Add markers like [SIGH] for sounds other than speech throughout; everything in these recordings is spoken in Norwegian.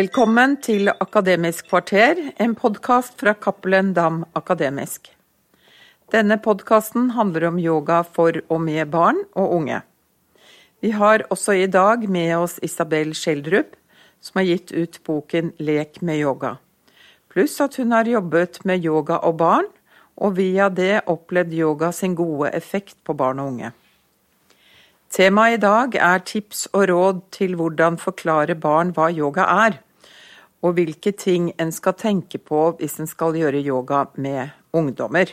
Velkommen til Akademisk kvarter, en podkast fra Cappelen Dam Akademisk. Denne podkasten handler om yoga for og med barn og unge. Vi har også i dag med oss Isabel Schjelderup, som har gitt ut boken Lek med yoga. Pluss at hun har jobbet med yoga og barn, og via det opplevd yoga sin gode effekt på barn og unge. Temaet i dag er tips og råd til hvordan forklare barn hva yoga er, og hvilke ting en skal tenke på hvis en skal gjøre yoga med ungdommer.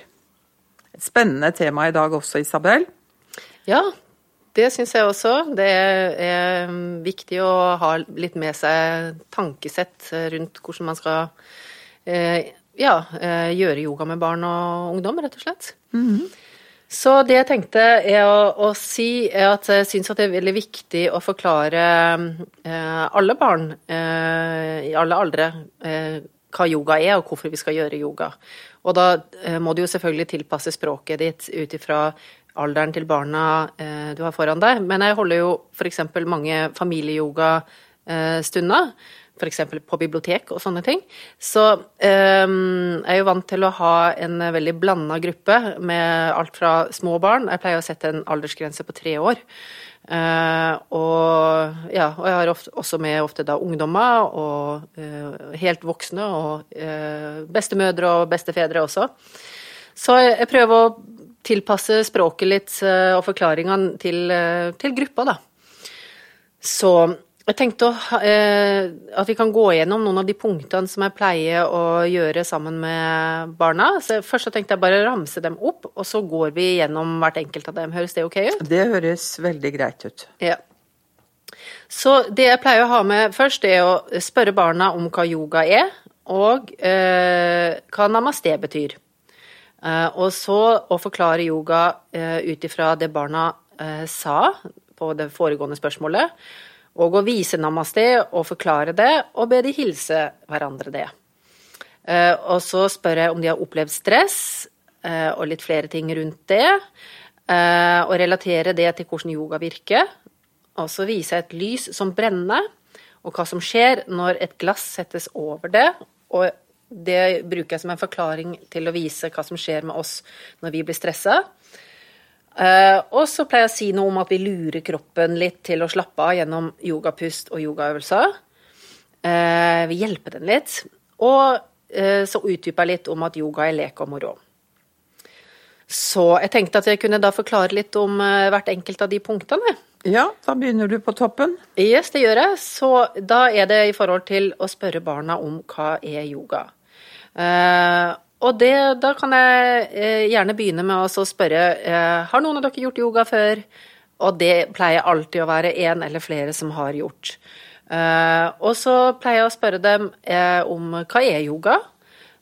Et spennende tema i dag også, Isabel. Ja, det syns jeg også. Det er viktig å ha litt med seg tankesett rundt hvordan man skal eh, ja, eh, gjøre yoga med barn og ungdom, rett og slett. Mm -hmm. Så det jeg tenkte å, å si, er at jeg syns det er veldig viktig å forklare eh, alle barn eh, i alle aldre eh, hva yoga er, og hvorfor vi skal gjøre yoga. Og da eh, må du jo selvfølgelig tilpasse språket ditt ut ifra alderen til barna eh, du har foran deg. Men jeg holder jo f.eks. mange familieyogastunder f.eks. på bibliotek og sånne ting. Så um, jeg er jo vant til å ha en veldig blanda gruppe med alt fra små barn Jeg pleier å sette en aldersgrense på tre år. Uh, og, ja, og jeg har ofte, også med ofte da ungdommer og uh, helt voksne og uh, bestemødre og bestefedre også. Så jeg, jeg, prøver å tilpasse språket litt og forklaringene til, til gruppa, da. Så jeg tenkte eh, at vi kan gå gjennom noen av de punktene som jeg pleier å gjøre sammen med barna. Så først så tenkte jeg bare å ramse dem opp, og så går vi gjennom hvert enkelt av dem. Høres det ok ut? Det høres veldig greit ut. Ja. Så det jeg pleier å ha med først, er å spørre barna om hva yoga er, og eh, hva namaste betyr. Eh, og så å forklare yoga eh, ut ifra det barna eh, sa på det foregående spørsmålet og å vise namaste og forklare det, og be de hilse hverandre det. Eh, og så spør jeg om de har opplevd stress, eh, og litt flere ting rundt det. Eh, og relatere det til hvordan yoga virker. Og så viser jeg et lys som brenner, og hva som skjer når et glass settes over det. Og det bruker jeg som en forklaring til å vise hva som skjer med oss når vi blir stressa. Uh, og så pleier jeg å si noe om at vi lurer kroppen litt til å slappe av gjennom yogapust og yogaøvelser. Uh, vi hjelper den litt. Og uh, så utdyper jeg litt om at yoga er lek og moro. Så jeg tenkte at jeg kunne da forklare litt om hvert enkelt av de punktene. Ja, da begynner du på toppen. Yes, det gjør jeg. Så da er det i forhold til å spørre barna om hva er yoga. Og det, da kan jeg eh, gjerne begynne med å spørre eh, har noen av dere gjort yoga før. Og det pleier alltid å være én eller flere som har gjort. Eh, og så pleier jeg å spørre dem eh, om hva er yoga?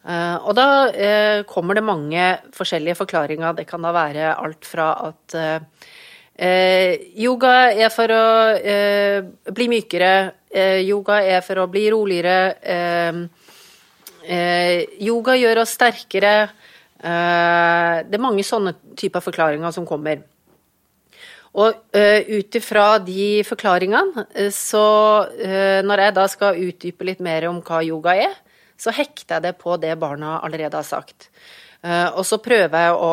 Eh, og da eh, kommer det mange forskjellige forklaringer. Det kan da være alt fra at yoga er for å bli mykere, yoga er for å bli roligere. Eh, Eh, yoga gjør oss sterkere. Eh, det er mange sånne typer forklaringer som kommer. Og eh, ut ifra de forklaringene, så uh, når jeg da skal utdype litt mer om hva yoga er, så hekter jeg det på det barna allerede har sagt. Uh, og så prøver jeg å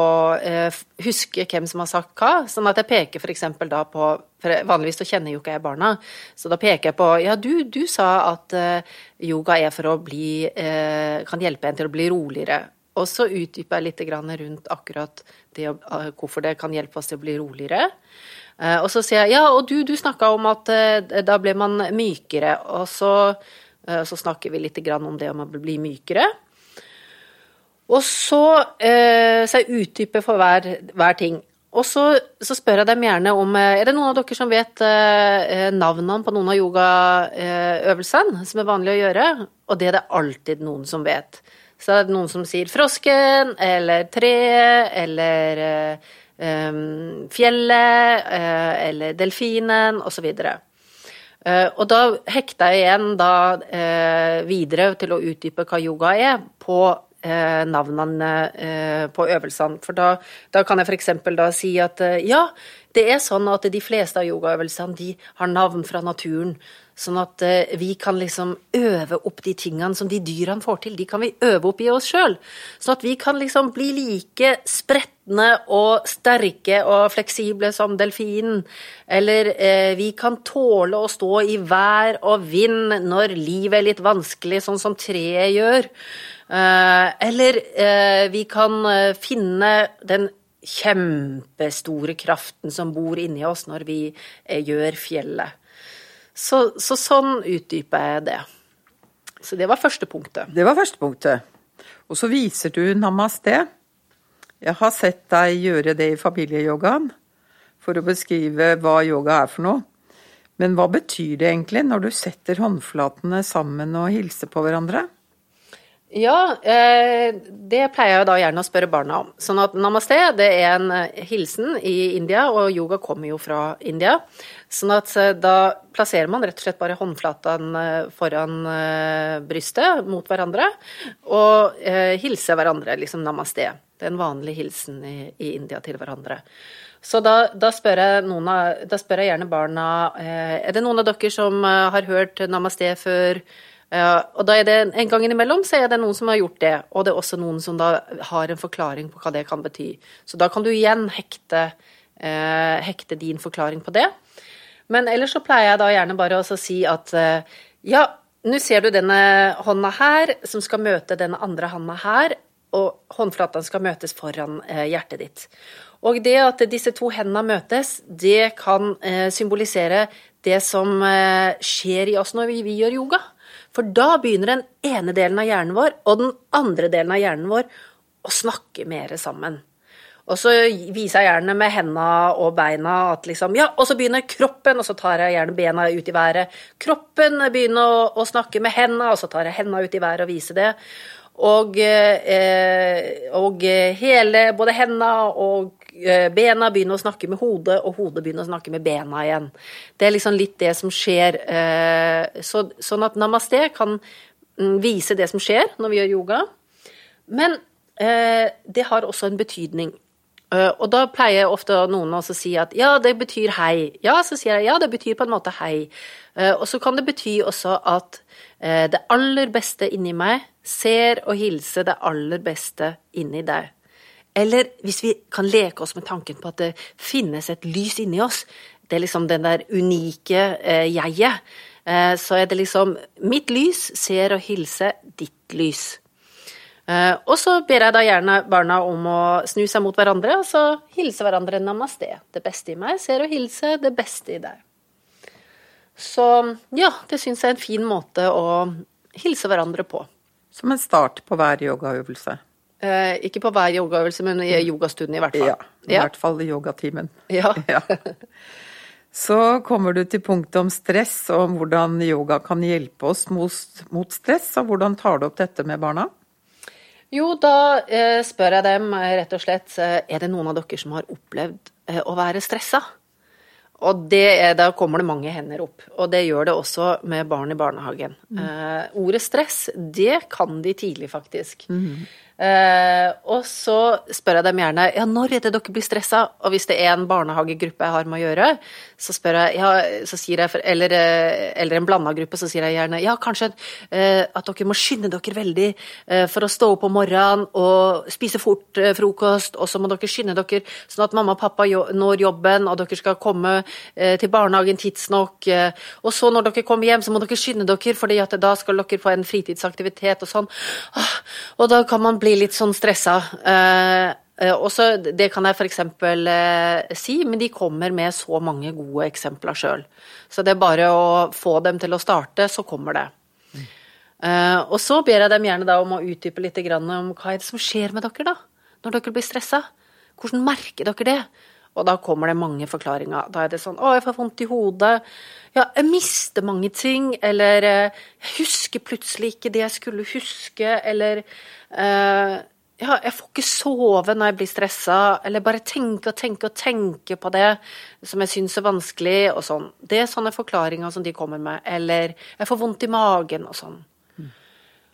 huske hvem som har sagt hva, sånn at jeg peker f.eks. da på for Vanligvis så kjenner jo ikke jeg barna, så da peker jeg på Ja, du, du sa at uh, yoga er for å bli Kan hjelpe en til å bli roligere. Og så utdyper jeg litt rundt akkurat det, hvorfor det kan hjelpe oss til å bli roligere. og så sier jeg ja, og du, du snakka om at da ble man mykere. Og så, så, snakker vi litt om det om å bli mykere. Og så, så jeg utdyper for hver, hver ting. Og så, så, spør jeg dem gjerne om eh, Er det noen av dere som vet eh, navnene på noen av yogaøvelsene som er vanlig å gjøre? Og det er det alltid noen som vet. Så er det noen som sier frosken, eller treet, eller eh, fjellet, eh, eller delfinen, osv. Eh, og da hekter jeg igjen da eh, videre til å utdype hva yoga er, på eh, navnene eh, på øvelsene. For da, da kan jeg f.eks. da si at eh, ja, Det er sånn at de fleste av yogaøvelsene de har navn fra naturen. Sånn at eh, vi kan liksom øve opp de tingene som de dyrene får til. De kan vi øve opp i oss sjøl. Sånn at vi kan liksom bli like spretne og sterke og fleksible som delfinen. Eller eh, vi kan tåle å stå i vær og vind når livet er litt vanskelig, sånn som treet gjør. Eh, eller eh, vi kan eh, finne den kjempestore kraften som bor inni oss når vi gjør fjellet. Så, så, sånn utdyper jeg det. Så det var første punktet. Det var første punktet. Og så viser du namaste. Jeg har sett deg gjøre det i familieyogaen for å beskrive hva yoga er for noe. Men hva betyr det egentlig når du setter håndflatene sammen og hilser på hverandre? Ja, eh, det pleier jeg da gjerne å spørre barna om. Sånn at namaste det er en eh, hilsen i India, og yoga kommer jo fra India. Sånn at eh, da plasserer man rett og slett bare håndflatene foran brystet mot hverandre, og hilser hverandre, liksom namaste. Det er en vanlig hilsen i, India til hverandre. Så da, da, spør av, da, spør jeg gjerne barna Er det noen av dere som har hørt namaste før? Og da er det en gang innimellom så er det noen som har gjort det, og det er også noen som da har en forklaring på hva det kan bety. Så da kan du igjen hekte, eh, hekte din forklaring på det. Men ellers så pleier jeg da gjerne bare å si at eh, ja, nå ser du denne hånda her som skal møte denne andre hånda her, og håndflatene skal møtes foran eh, hjertet ditt. Og det at disse to hendene møtes, det kan eh, symbolisere det som eh, skjer i oss når vi gjør yoga. For da begynner den ene delen av hjernen vår og den andre delen av hjernen vår å snakke mer sammen. Og så viser jeg gjerne med henda og beina at liksom Ja, og så begynner kroppen, og så tar jeg gjerne bena ut i været. Kroppen begynner å, å snakke med henda, og så tar jeg henda ut i været og viser det. Og, eh, og hele, både henda og Eh, bena begynner å snakke med hodet, og hodet begynner å snakke med bena igjen. Det er liksom litt det som skjer. Eh, så, sånn at namaste kan mm, vise det som skjer når vi gjør yoga. Men det har også en betydning. Og da pleier ofte noen å si at ja, det betyr hei. Ja, så sier jeg ja, det betyr på en måte hei. Og så kan det bety også at det aller beste inni meg ser og hilser det aller beste inni deg. Eller hvis vi kan leke oss med tanken på at det finnes et lys inni oss, det er liksom den der unike eh, jeget, eh, så er det liksom Mitt lys ser og hilser ditt lys. Eh, og så ber jeg da gjerne barna om å snu seg mot hverandre, og så hilse hverandre namaste. Det beste i meg ser og hilser det beste i deg. Så ja, det syns jeg er en fin måte å hilse hverandre på. Som en start på hver yogaøvelse. Eh, ikke på hver yogaøvelse, men i yogastunden i hvert fall. Ja, i ja. hvert fall i yogatimen. [LAUGHS] Ja. ja. Så kommer du til punktet om stress, og om hvordan yoga kan hjelpe oss mot, mot stress. Og hvordan tar du opp dette med barna? Jo, da eh, spør jeg dem eh, rett og slett eh, er det noen av dere som har opplevd eh, å være stressa. Og er, da kommer det mange hender opp. Og det gjør det også med barn i barnehagen. Mm. Eh, ordet stress, det kan de tidlig, faktisk. Mm. Uh, og så spør jeg dem gjerne ja, når er det dere blir stressa, og hvis det er en barnehagegruppe jeg har med å gjøre, så spør jeg, ja, så sier jeg eller, eh, eller, en blanda gruppe, så sier jeg gjerne ja, kanskje uh, at dere må skynde dere veldig for å stå opp om morgenen og spise fort frokost, og så må dere skynde dere sånn at mamma og pappa når jobben, og dere skal komme til barnehagen tidsnok. og så når dere kommer hjem, så må dere skynde dere, fordi da skal dere få en fritidsaktivitet og sånn. Ah, og da kan man bli litt sånn stressa. Eh, eh, også, det kan jeg f.eks. Eh, si, men de kommer med så mange gode eksempler sjøl. Så det er bare å få dem til å starte, så kommer det. Mm. Og så ber jeg dem gjerne da om å utdype litt om hva er det som skjer med dere da, når dere blir stressa. Hvordan merker dere det? Og da kommer det mange forklaringer. Da er det sånn 'Å, jeg får vondt i hodet'. Ja, jeg mister mange ting. Eller eh, 'Jeg husker plutselig ikke det jeg skulle huske'. Eller uh, ja, jeg får ikke sove når jeg blir stressa, eller bare tenke og tenke og tenke på det som jeg syns er vanskelig, og sånn. Det er sånne forklaringer som de kommer med. Eller jeg får vondt i magen og sånn.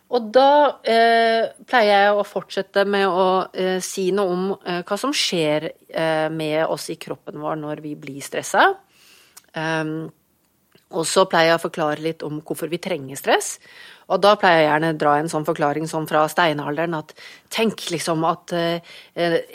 Og da eh, pleier jeg å fortsette med å eh, si noe om eh, hva som skjer eh, med oss i kroppen vår når vi blir stressa. Um, og så pleier jeg å forklare litt om hvorfor vi trenger stress. Og da pleier jeg gjerne å dra en sånn forklaring som fra steinalderen at tenk liksom at eh,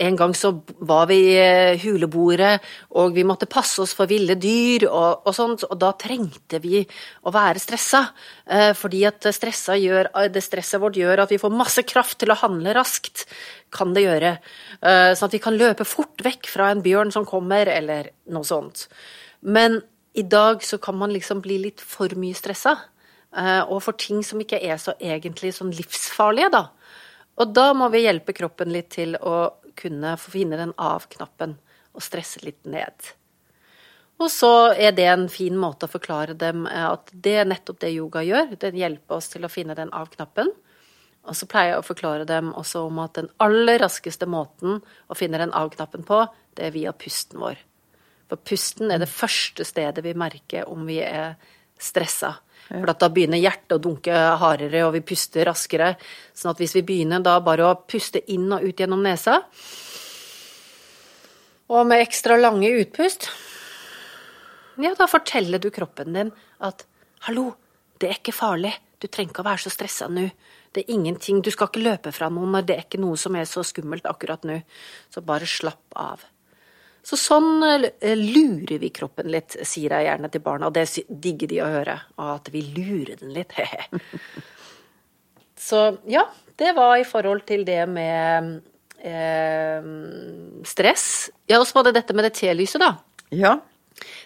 en gang så var vi i huleboere, og vi måtte passe oss for ville dyr og, og sånt, og da trengte vi å være stressa. Eh, fordi at gjør, det stresset vårt gjør at vi får masse kraft til å handle raskt, kan det gjøre. Eh, sånn at vi kan løpe fort vekk fra en bjørn som kommer, eller noe sånt. Men i dag så kan man liksom bli litt for mye stressa. Eh, og for ting som ikke er så egentlig sånn livsfarlige, da. Og da må vi hjelpe kroppen litt til å kunne finne den av-knappen og stresse litt ned. Og så er det en fin måte å forklare dem eh, at det er nettopp det yoga gjør. Den hjelper oss til å finne den av-knappen. Og så pleier jeg å forklare dem også om at den aller raskeste måten å finne den av-knappen på, det er via pusten vår. For pusten er det første stedet vi merker om vi er stressa. For da begynner hjertet å dunke hardere, og vi puster raskere. Sånn at hvis vi begynner da bare å puste inn og ut gjennom nesa, og med ekstra lange utpust, ja, da forteller du kroppen din at hallo, det er ikke farlig, du trenger ikke å være så stressa nå. Det er ingenting, du skal ikke løpe fra noen, det er ikke noe som er så skummelt akkurat nå. Så bare slapp av. Så sånn eh, lurer vi kroppen litt, sier jeg gjerne til barna, og det digger de å høre. At vi lurer den litt. [LAUGHS] Så ja, det var i forhold til det med eh, stress. Ja, og så var det dette med det T-lyset, da. Ja.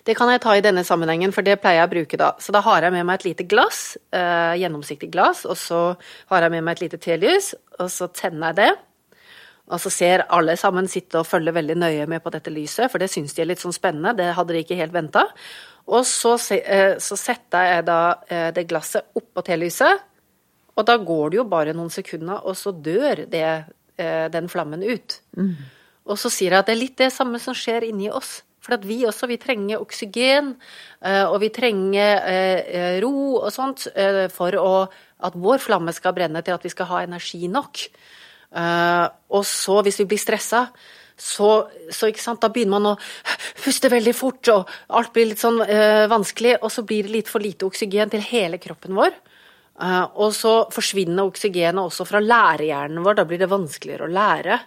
Det kan jeg ta i denne sammenhengen, for det pleier jeg å bruke da. Så da har jeg med meg et lite glass, eh, gjennomsiktig glass, og så har jeg med meg et lite telys, og så tenner jeg det. Og så ser alle sammen sitte og følge veldig nøye med på dette lyset, for det syns de er litt sånn spennende. Det hadde de ikke helt venta. Og så, eh, så, setter jeg da eh, det glasset oppå telyset, og da går det jo bare noen sekunder, og så dør det, eh, den flammen ut. Mm. Og så sier jeg at det er litt det samme som skjer inni oss. For at vi også, vi trenger oksygen, og vi trenger ro og sånt for å, at vår flamme skal brenne til at vi skal ha energi nok. Uh, og så, hvis vi blir stressa, så, så da begynner man å puste veldig fort, og alt blir litt sånn uh, vanskelig, og så blir det litt for lite oksygen til hele kroppen vår. Uh, og så forsvinner oksygenet også fra lærehjernen vår, da blir det vanskeligere å lære.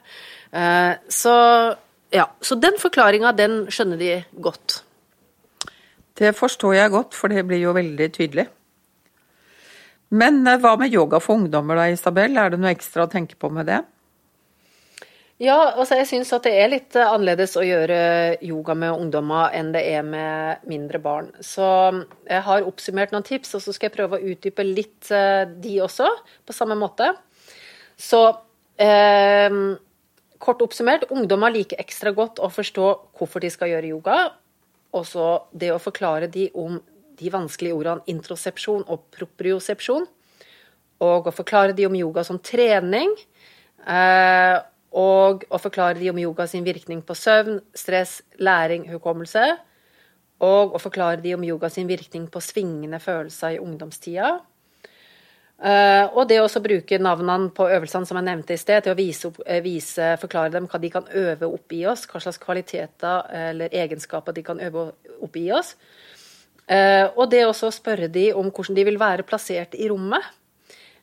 så ja, så den forklaringa, den skjønner de godt. Det forstår jeg godt, for det blir jo veldig tydelig. Men eh, hva med yoga for ungdommer da, Isabel? Er det noe ekstra å tenke på med det? Ja, altså jeg syns at det er litt eh, annerledes å gjøre yoga med ungdommer enn det er med mindre barn. Så jeg har oppsummert noen tips, og så skal jeg prøve å utdype litt eh, de også, på samme måte. Så eh, kort oppsummert, ungdommer liker ekstra godt å forstå hvorfor de skal gjøre yoga. Og så det å forklare de om de vanskelige ordene introsepsjon og propriosepsjon. Og å forklare de om yoga som trening. Eh, og å forklare de om yoga sin virkning på søvn, stress, læring, hukommelse. Og å forklare de om yoga sin virkning på svingende følelser i ungdomstida. Uh, og det å bruke navnene på øvelsene som jeg nevnte i sted, til å vise, eh, vise, forklare dem hva de kan øve opp i oss, hva slags kvaliteter eller egenskaper de kan øve opp i oss. Uh, og det også å spørre de om hvordan de vil være plassert i rommet.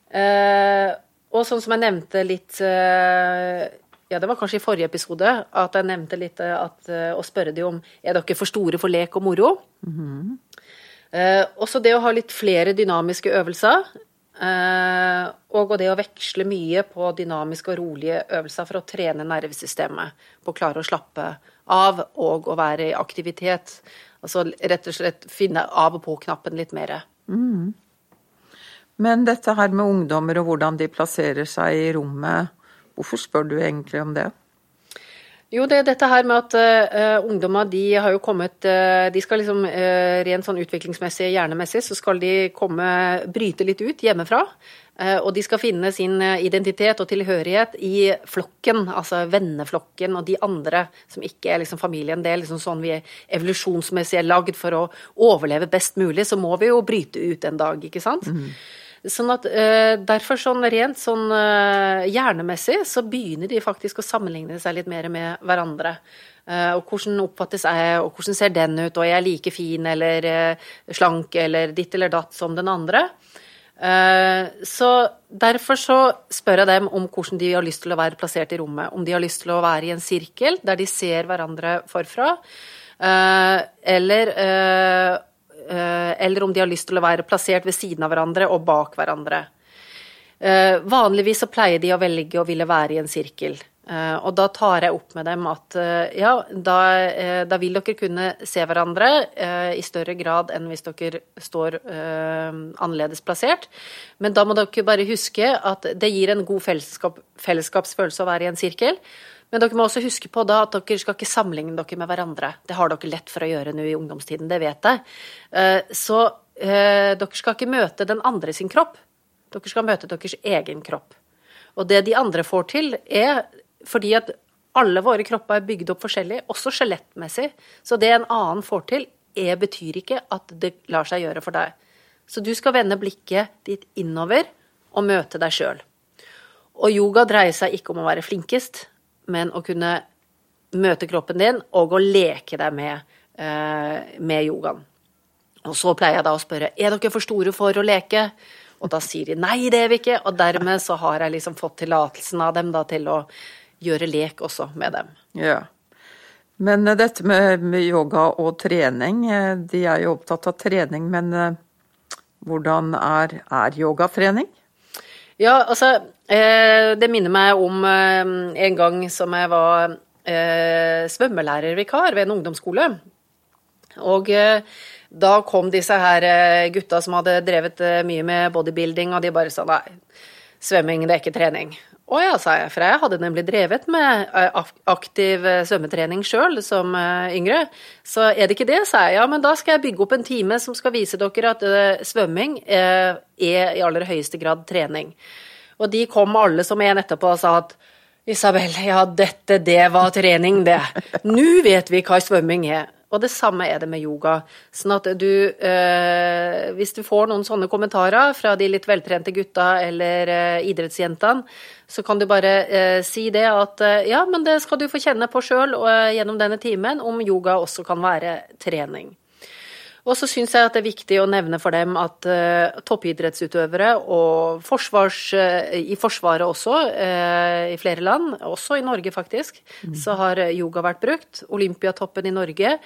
Uh, og sånn som jeg nevnte litt uh, Ja, det var kanskje i forrige episode at jeg nevnte litt at, å spørre de om er dere for store for lek og moro. Mm -hmm. også det å ha litt flere dynamiske øvelser. og det å veksle mye på dynamiske og rolige øvelser for å trene nervesystemet på å klare å slappe av og å være i aktivitet. Altså rett og slett finne av og på-knappen litt mer. Mm. Men dette her med ungdommer og hvordan de plasserer seg i rommet, hvorfor spør du egentlig om det? Jo, det er dette her med at uh, ungdommer de har jo kommet uh, De skal liksom uh, rent sånn utviklingsmessig, hjernemessig, så skal de komme Bryte litt ut hjemmefra. Og de skal finne sin identitet og tilhørighet i flokken, altså venneflokken og de andre som ikke er liksom familien. Det er liksom sånn vi er evolusjonsmessig er lagd for å overleve best mulig, så må vi jo bryte ut en dag, ikke sant. Mm. Sånn at uh, Derfor sånn rent sånn uh, hjernemessig så begynner de faktisk å sammenligne seg litt mer med hverandre. Uh, og hvordan oppfattes jeg, og hvordan ser den ut, og er jeg like fin eller slank eller ditt eller datt som den andre? Så Derfor så spør jeg dem om hvordan de har lyst til å være plassert i rommet. Om de har lyst til å være i en sirkel der de ser hverandre forfra, eller Eh, eller om de har lyst til å være plassert ved siden av hverandre og bak hverandre. Eh, vanligvis så pleier de å velge å ville være i en sirkel. Eh, og da tar jeg opp med dem at ja, da, da vil dere kunne se hverandre i større grad enn hvis dere står annerledes plassert. Men da må dere bare huske at det gir en god fellesskap, fellesskapsfølelse å være i en sirkel. Men dere må også huske på da at dere skal ikke sammenligne dere med hverandre. Det har dere lett for å gjøre nå i ungdomstiden, det vet jeg. Eh, så eh, dere skal ikke møte den andre sin kropp. Dere skal møte deres egen kropp. Og det de andre får til, er fordi at alle våre kropper er bygd opp forskjellig, også skjelettmessig. Så det en annen får til, er, betyr ikke at det lar seg gjøre for deg. Så du skal vende blikket ditt innover og møte deg sjøl. Og yoga dreier seg ikke om å være flinkest, men å kunne møte kroppen din og å leke deg med, eh, med yogaen. Og så pleier jeg da å spørre er dere for store for å leke. Og da sier de nei, det er vi ikke. Og dermed så har jeg liksom fått tillatelsen av dem da til å gjøre lek også med dem. Ja. Men eh, dette med, yoga og trening, eh, de er jo opptatt av trening, men hvordan er, er yogatrening? Ja, altså Eh, det minner meg om eh, en gang som jeg var eh, svømmelærervikar ved en ungdomsskole. Og da kom disse her gutta som hadde drevet mye med bodybuilding, og de bare sa nei, svømming det er ikke trening. Å ja, sa jeg, for jeg hadde nemlig drevet med aktiv svømmetrening sjøl som yngre. Så er det ikke det, sa jeg. Ja, men da skal jeg bygge opp en time som skal vise dere at svømming er i aller høyeste grad trening. Og de kom alle som en etterpå og sa at Isabel, ja, dette, det var trening, det. Nå vet vi hva svømming er. Og det samme er det med yoga. Sånn at du eh, Hvis du får noen sånne kommentarer fra de litt veltrente gutta eller eh, idrettsjentene, så kan du bare eh, si det at eh, ja, men det skal du få kjenne på sjøl eh, gjennom denne timen, om yoga også kan være trening. Og så syns jeg at det er viktig å nevne for dem at uh, toppidrettsutøvere og forsvars, uh, i Forsvaret også, uh, i flere land, også i Norge faktisk, mm. så har yoga vært brukt. Olympiatoppen i Norge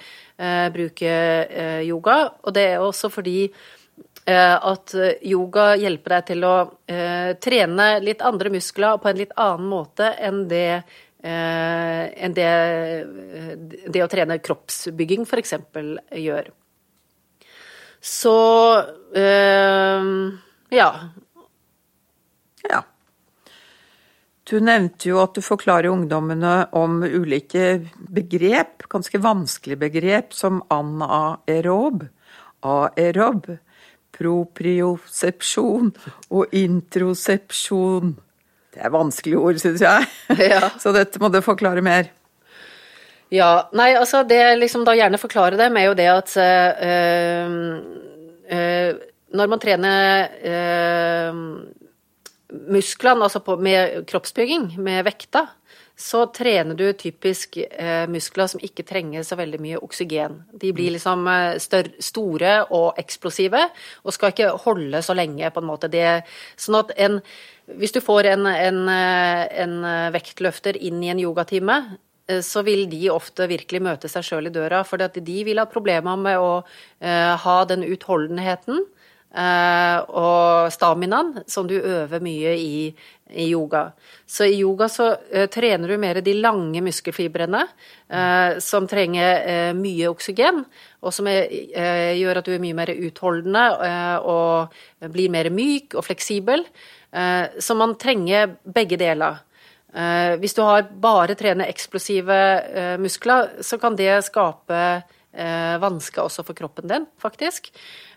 bruker yoga. Og det er også fordi at yoga hjelper deg til å trene litt andre muskler på en litt annen måte enn det enn det, det å trene kroppsbygging f.eks. gjør. Så øh, ja. Ja. Du nevnte jo at du forklarer ungdommene om ulike begrep, ganske vanskelige begrep, som anaerob, aerob, propriosepsjon og introsepsjon. Det er vanskelige ord, syns jeg. Ja. [LAUGHS] Så dette må du forklare mer. Ja, nei, altså det liksom da gjerne forklarer dem, er jo det at øh, øh, når man trener øh, musklene, altså på, med kroppsbygging, med vekta, så trener du typisk eh, muskler som ikke trenger så veldig mye oksygen. De blir mm. liksom større, store og eksplosive, og skal ikke holde så lenge, på en måte. Det, sånn at en, hvis du får en, en, en vektløfter inn i en yogatime, Eh, så vil de ofte virkelig møte seg sjøl i døra. For de vil ha problemer med å eh, ha den utholdenheten eh, og staminaen som du øver mye i, yoga. Så i yoga så eh, trener du mer de lange muskelfibrene eh, som trenger eh, mye oksygen, og som gjør at du er mye mer utholdende og blir mer myk og fleksibel. så man trenger begge deler. Eh, hvis du har bare trener eksplosive eh, muskler, så kan det skape eh, vansker også for kroppen din, faktisk.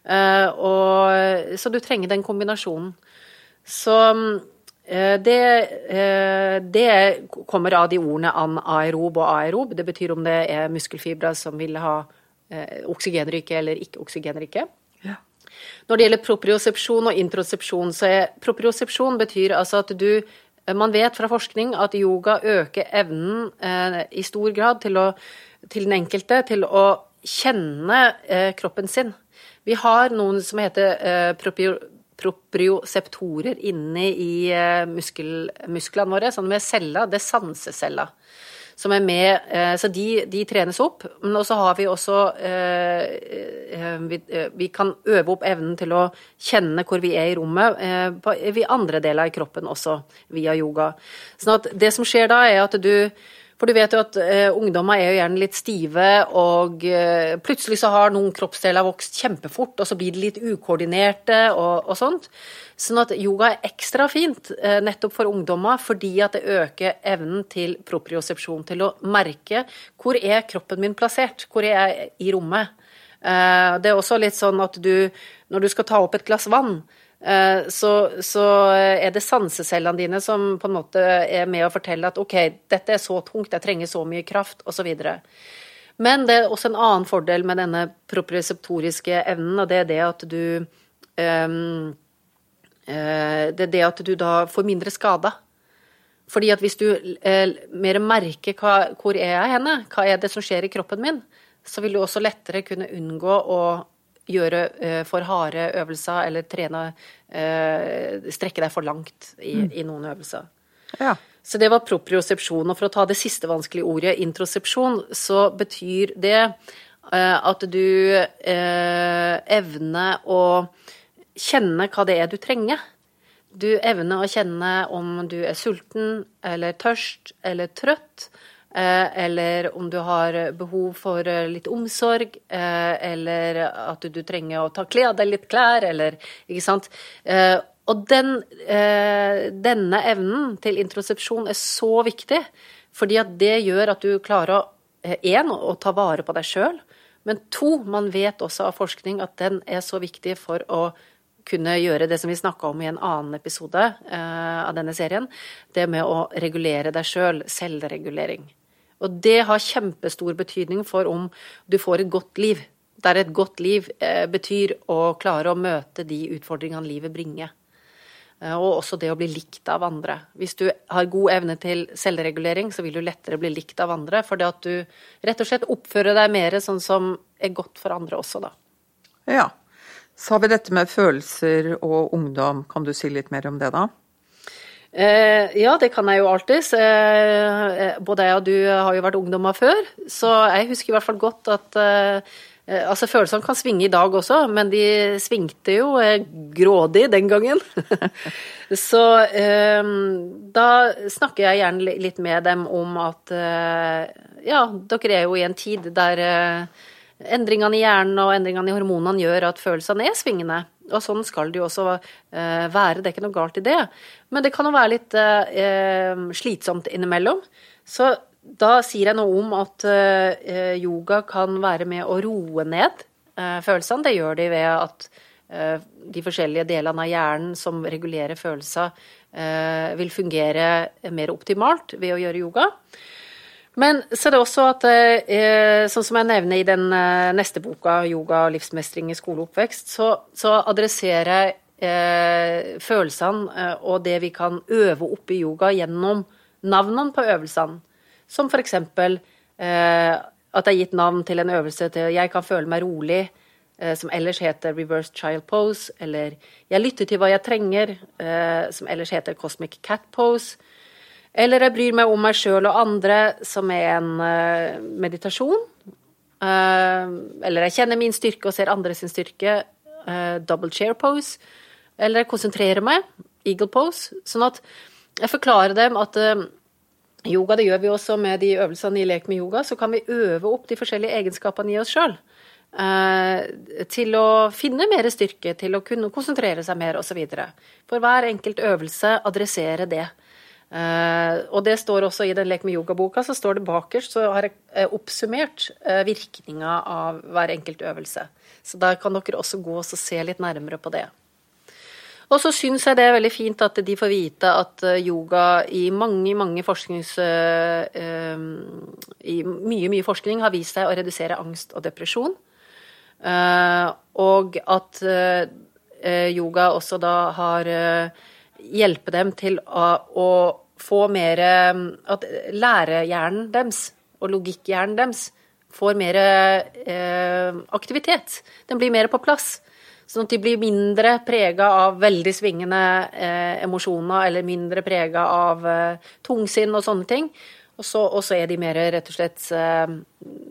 Og, så du trenger den kombinasjonen. Så det, det, kommer av de ordene anaerob og aerob. Det betyr om det er muskelfibre som vil ha oksygenrike eller ikke oksygenrike. Ja. Når det gjelder propriosepsjon og introsepsjon, så er propriosepsjon betyr altså at du Man vet fra forskning at yoga øker evnen eh, i stor grad til, å, til den enkelte til å kjenne eh, kroppen sin. Vi har noen som heter eh, proprio, proprioseptorer inne i eh, muskel, musklene våre, sånn med celler, det er sanseceller som er med. Eh, så de, de trenes opp. Men også har vi også eh, vi, vi, kan øve opp evnen til å kjenne hvor vi er i rommet på i andre deler av kroppen også, via yoga. Sånn at det som skjer da, er at du for du vet jo at uh, ungdommer er jo gjerne litt stive, og uh, plutselig så har noen kroppsdeler vokst kjempefort, og så blir de litt ukoordinerte og, og sånt. Sånn at yoga er ekstra fint uh, nettopp for ungdommer, fordi at det øker evnen til propriosepsjon, til å merke hvor er kroppen min plassert, hvor er jeg i rommet. det er også litt sånn at du, når du skal ta opp et glass vann, Eh, så, så, er det sansecellene dine som på en måte er med å fortelle at OK, dette er så tungt, jeg trenger så mye kraft, osv. Men det er også en annen fordel med denne proprioseptoriske evnen, og det er det at du um, Det er det at du da får mindre skader. Fordi at hvis du mer merker hva, hvor er jeg henne, hva er det som skjer i kroppen min, så vil du også lettere kunne unngå å gjøre uh, for harde øvelser eller trene uh, Strekke deg for langt i, mm. i noen øvelser. Ja. Så det var propriosepsjon. Og for å ta det siste vanskelige ordet, introsepsjon, så betyr det uh, at du evner å kjenne hva det er du trenger. Du evner å kjenne om du er sulten eller tørst eller trøtt. Eh, eller om du har behov for eh, litt omsorg, eh, eller at du trenger å ta kle av deg litt klær, eller Ikke sant. Og den, denne evnen til introsepsjon er så viktig, fordi at det gjør at du klarer å én, å ta vare på deg sjøl, men to, man vet også av forskning at den er så viktig for å kunne gjøre det som vi snakka om i en annen episode av denne serien, det med å regulere deg sjøl, selv, selvregulering. Og det har kjempestor betydning for om du får et godt liv. Der et godt liv eh, betyr å klare å møte de utfordringene livet bringer. Eh, og også det å bli likt av andre. Hvis du har god evne til selvregulering, så vil du lettere bli likt av andre, fordi at du rett og slett oppfører deg mer sånn som er godt for andre også, da. Ja. Så har vi dette med følelser og ungdom. Kan du si litt mer om det, da? Eh, ja, det kan jeg jo alltids. Eh, både jeg og du har jo vært ungdommer før, så jeg husker i hvert fall godt at eh, Altså, følelsene kan svinge i dag også, men de svingte jo grådig den gangen. [LAUGHS] så da snakker jeg gjerne litt med dem om at ja, dere er jo i en tid der endringene i hjernen og endringene i hormonene gjør at følelsene er svingende. Og sånn skal det jo også uh, være, det er ikke noe galt i det. Men det kan jo være litt uh, slitsomt innimellom. Så da sier jeg noe om at yoga kan være med å roe ned følelsene. Det gjør de ved at de forskjellige delene av hjernen som regulerer følelser, vil fungere mer optimalt ved å gjøre yoga. Men så er det også at, eh, sånn som jeg nevner i den eh, neste boka, 'Yoga og livsmestring i skole og oppvekst', så, så adresserer jeg eh, følelsene og det vi kan øve opp i yoga gjennom navnene på øvelsene. Som for eksempel at det er gitt navn til en øvelse til 'Jeg kan føle meg rolig', som ellers heter 'Reverse child pose', eller 'Jeg lytter til hva jeg trenger', som ellers heter 'cosmic cat pose'. Eller jeg bryr meg om meg sjøl og andre, som er en uh, meditasjon. Uh, eller jeg kjenner min styrke og ser andre sin styrke. Uh, double chair pose. Eller jeg konsentrerer meg. Eagle pose. Sånn at jeg forklarer dem at yoga, det gjør vi også med de øvelsene i Lek med yoga, så kan vi øve opp de forskjellige egenskapene i oss sjøl. til å finne mer styrke, til å kunne konsentrere seg mer osv. For hver enkelt øvelse adressere det. Uh, og det står også i den Lek med yoga-boka, så står det bakerst, så har jeg uh, oppsummert uh, virkninga av hver enkelt øvelse. Så der kan dere også gå og se litt nærmere på det. Og så syns jeg det er veldig fint at de får vite at yoga i mange, mange forsknings... I mye, mye forskning har vist seg å redusere angst og depresjon. Eh, og at eh, yoga også da har hjelpe dem til å, å få mer At lærehjernen deres og logikkhjernen deres får mer eh, aktivitet. Den blir mer på plass. Sånn at de blir mindre prega av veldig svingende eh, emosjoner, eller mindre prega av eh, tungsinn og sånne ting. Og så, er de mer rett og slett eh,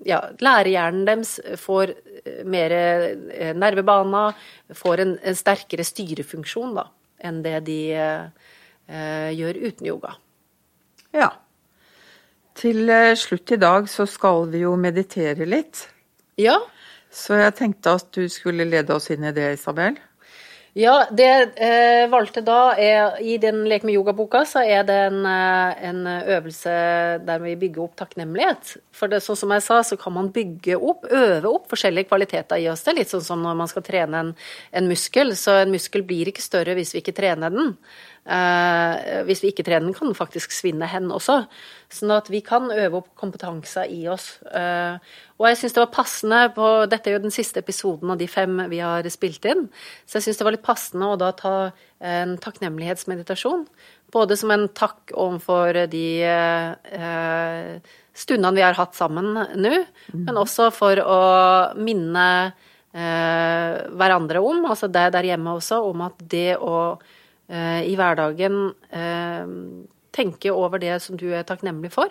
Ja, lærehjernen deres får eh, mer eh, nervebaner, får en, en, sterkere styrefunksjon da, enn det de eh, gjør uten yoga. Ja. Til slutt i dag så skal vi jo meditere litt. Ja. Så jeg tenkte at du skulle lede oss inn i det, Isabel. Ja, det jeg eh, valgte da er, I den Lek med yoga-boka så er det en, eh, en, øvelse der vi bygger opp takknemlighet. For det, sånn som jeg sa, så kan man bygge opp, øve opp forskjellige kvaliteter i oss. Det er litt sånn som når man skal trene en, en muskel. Så en muskel blir ikke større hvis vi ikke trener den. Eh, hvis vi ikke trener den, kan den faktisk svinne hen også. Sånn at vi kan øve opp kompetanse i oss. Eh, og jeg syns det var passende på Dette er jo den siste episoden av de fem vi har spilt inn. Så jeg syns det var litt passende å da ta en takknemlighetsmeditasjon. Både som en takk overfor de eh, stundene vi har hatt sammen nå, men også for å minne hverandre om, altså deg der hjemme også, om at det å i hverdagen eh, tenke over det som du er takknemlig for.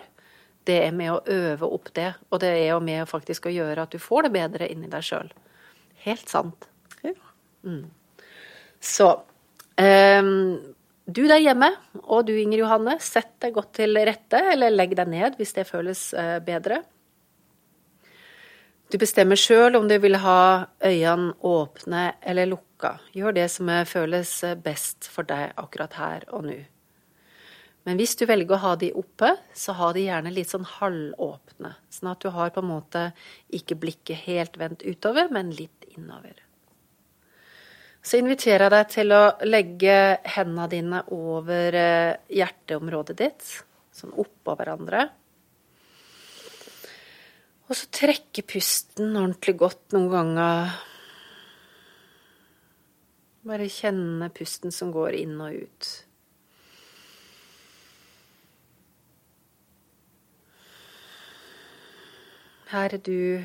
Det er med å øve opp det, og det er jo med faktisk å gjøre at du får det bedre inni deg sjøl. Helt sant. Ja. Mm. Så um, du der hjemme, og du Inger Johanne, sett deg godt til rette, eller legg deg ned hvis det føles bedre. Du bestemmer sjøl om du vil ha øynene åpne eller lukka. Gjør det som føles best for deg akkurat her og nå. Men hvis du velger å ha de oppe, så ha de gjerne litt sånn halvåpne. Sånn at du har på en måte ikke blikket helt vendt utover, men litt innover. Så inviterer jeg deg til å legge hendene dine over eh, hjerteområdet ditt, sånn oppå hverandre. Og så trekke pusten ordentlig godt noen ganger bare kjenne pusten som går inn og ut. Her er du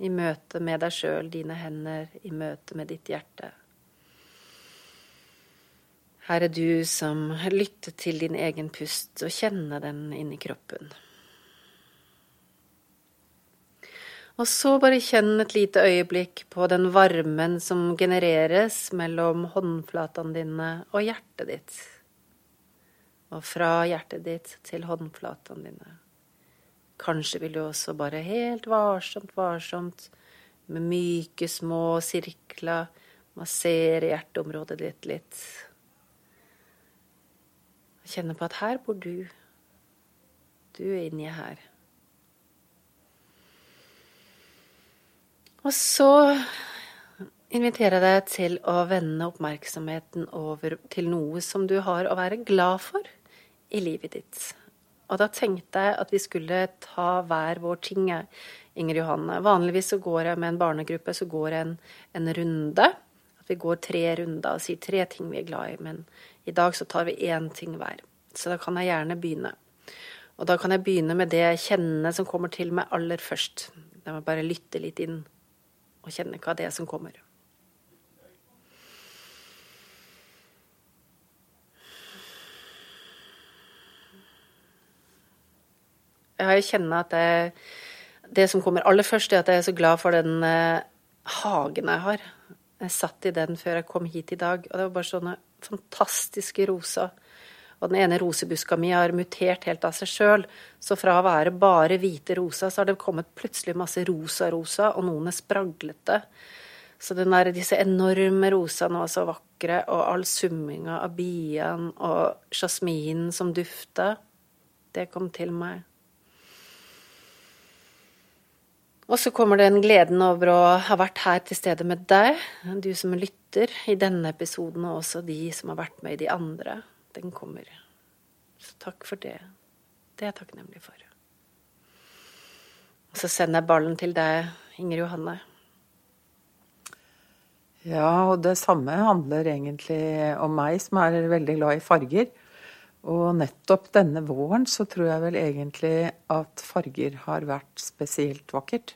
i møte med deg sjøl, dine hender, i møte med ditt hjerte. Her er du som lytter til din egen pust og kjenner den inni kroppen. Og så bare kjenn et lite øyeblikk på den varmen som genereres mellom håndflatene dine og hjertet ditt. Og fra hjertet ditt til håndflatene dine. Kanskje vil du også bare helt varsomt, varsomt, med myke, små sirkler, massere hjerteområdet ditt litt. Kjenne på at her bor du. Du er inni her. Og så inviterer jeg deg til å vende oppmerksomheten over til noe som du har å være glad for i livet ditt. Og da tenkte jeg at vi skulle ta hver vår ting, Inger Johanne. Vanligvis så går jeg med en barnegruppe, så går jeg en, en runde. At vi går tre runder og sier tre ting vi er glad i. Men i dag så tar vi én ting hver. Så da kan jeg gjerne begynne. Og da kan jeg begynne med det jeg kjenner som kommer til meg aller først. Da må jeg bare lytte litt inn og kjenne hva det er som kommer. Jeg kjenner at det, det som kommer aller først, er at jeg er så glad for den eh, hagen jeg har. Jeg satt i den før jeg kom hit i dag, og det var bare sånne fantastiske roser. Og den ene rosebuska mi har mutert helt av seg sjøl. Så fra å være bare hvite rosa, så har det kommet plutselig masse rosa-rosa, og noen er spraglete. Så den der, disse enorme rosene var så vakre, og all summinga av bien og jasminen som dufta, det kom til meg. Og så kommer den gleden over å ha vært her til stede med deg, du som lytter i denne episoden, og også de som har vært med i de andre den kommer. Så takk for det. Det er jeg takknemlig for. Og så sender jeg ballen til deg, Inger Johanne. Ja, og det samme handler egentlig om meg, som er veldig glad i farger. Og nettopp denne våren så tror jeg vel egentlig at farger har vært spesielt vakkert.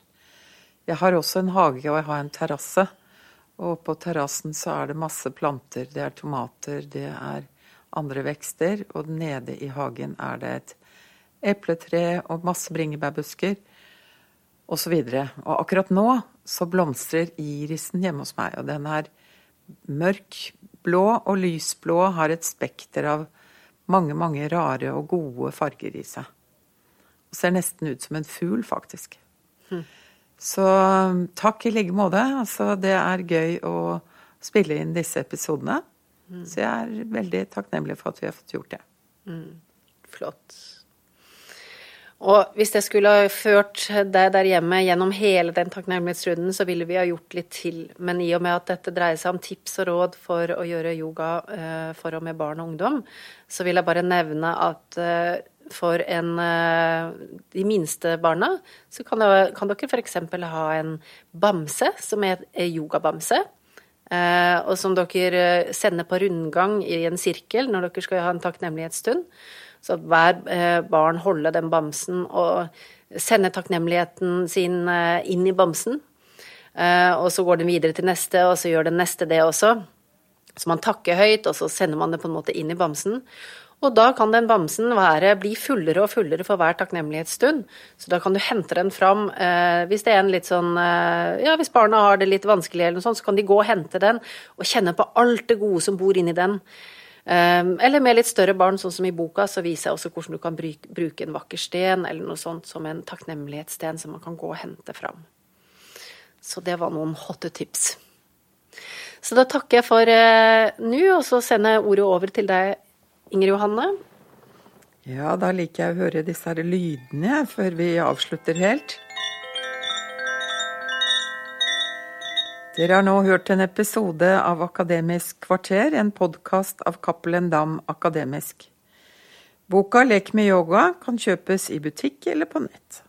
Jeg har også en hage, og jeg har en terrasse. Og på terrassen så er det masse planter. Det er tomater, det er andre vekster. Og nede i hagen er det et epletre og masse bringebærbusker osv. Og, så og akkurat nå så blomstrer irisen hjemme hos meg, og den er mørk blå og lysblå, har et spekter av mange, mange rare og gode farger i seg. Og ser nesten ut som en fugl, faktisk. Hm. Så takk i like måte. Altså, det er gøy å spille inn disse episodene. Mm. Så jeg er veldig takknemlig for at vi har fått gjort det. Mm. Flott. Og hvis jeg skulle ha ført deg der hjemme gjennom hele den takknemlighetsrunden, så ville vi ha gjort litt til. Men i og med at dette dreier seg om tips og råd for å gjøre yoga eh, for og med barn og ungdom, så vil jeg bare nevne at eh, for en, eh, de minste barna så kan, dere f.eks. ha en bamse som er yogabamse. Og som dere sender på rundgang i en sirkel når dere skal ha en takknemlighetsstund. Så at hver eh, barn holder den bamsen og sender takknemligheten sin eh, inn i bamsen. Eh, og så går den videre til neste, og så gjør den neste det også. Så man takker høyt, og så sender man det på en måte inn i bamsen. Og da kan den bamsen være, bli fullere og fullere for hver takknemlighetsstund. Så da kan du hente den fram. Eh, hvis det er en litt sånn eh, Ja, hvis barna har det litt vanskelig eller noe sånt, så kan de gå og hente den og kjenne på alt det gode som bor inni den. Eh, eller med litt større barn, sånn som i boka, så viser jeg også hvordan du kan bruke en vakker sten eller noe sånt som en takknemlighetssten som man kan gå og hente fram. Så det var noen hotte tips. Så da takker jeg for eh, nå, og så sender jeg ordet over til deg, Inger Johanne. Ja, da liker jeg å høre disse her lydene før vi avslutter helt. Dere har nå hørt en episode av Akademisk kvarter, en podkast av Cappelen Dam Akademisk. Boka Lek med yoga kan kjøpes i butikk eller på nett.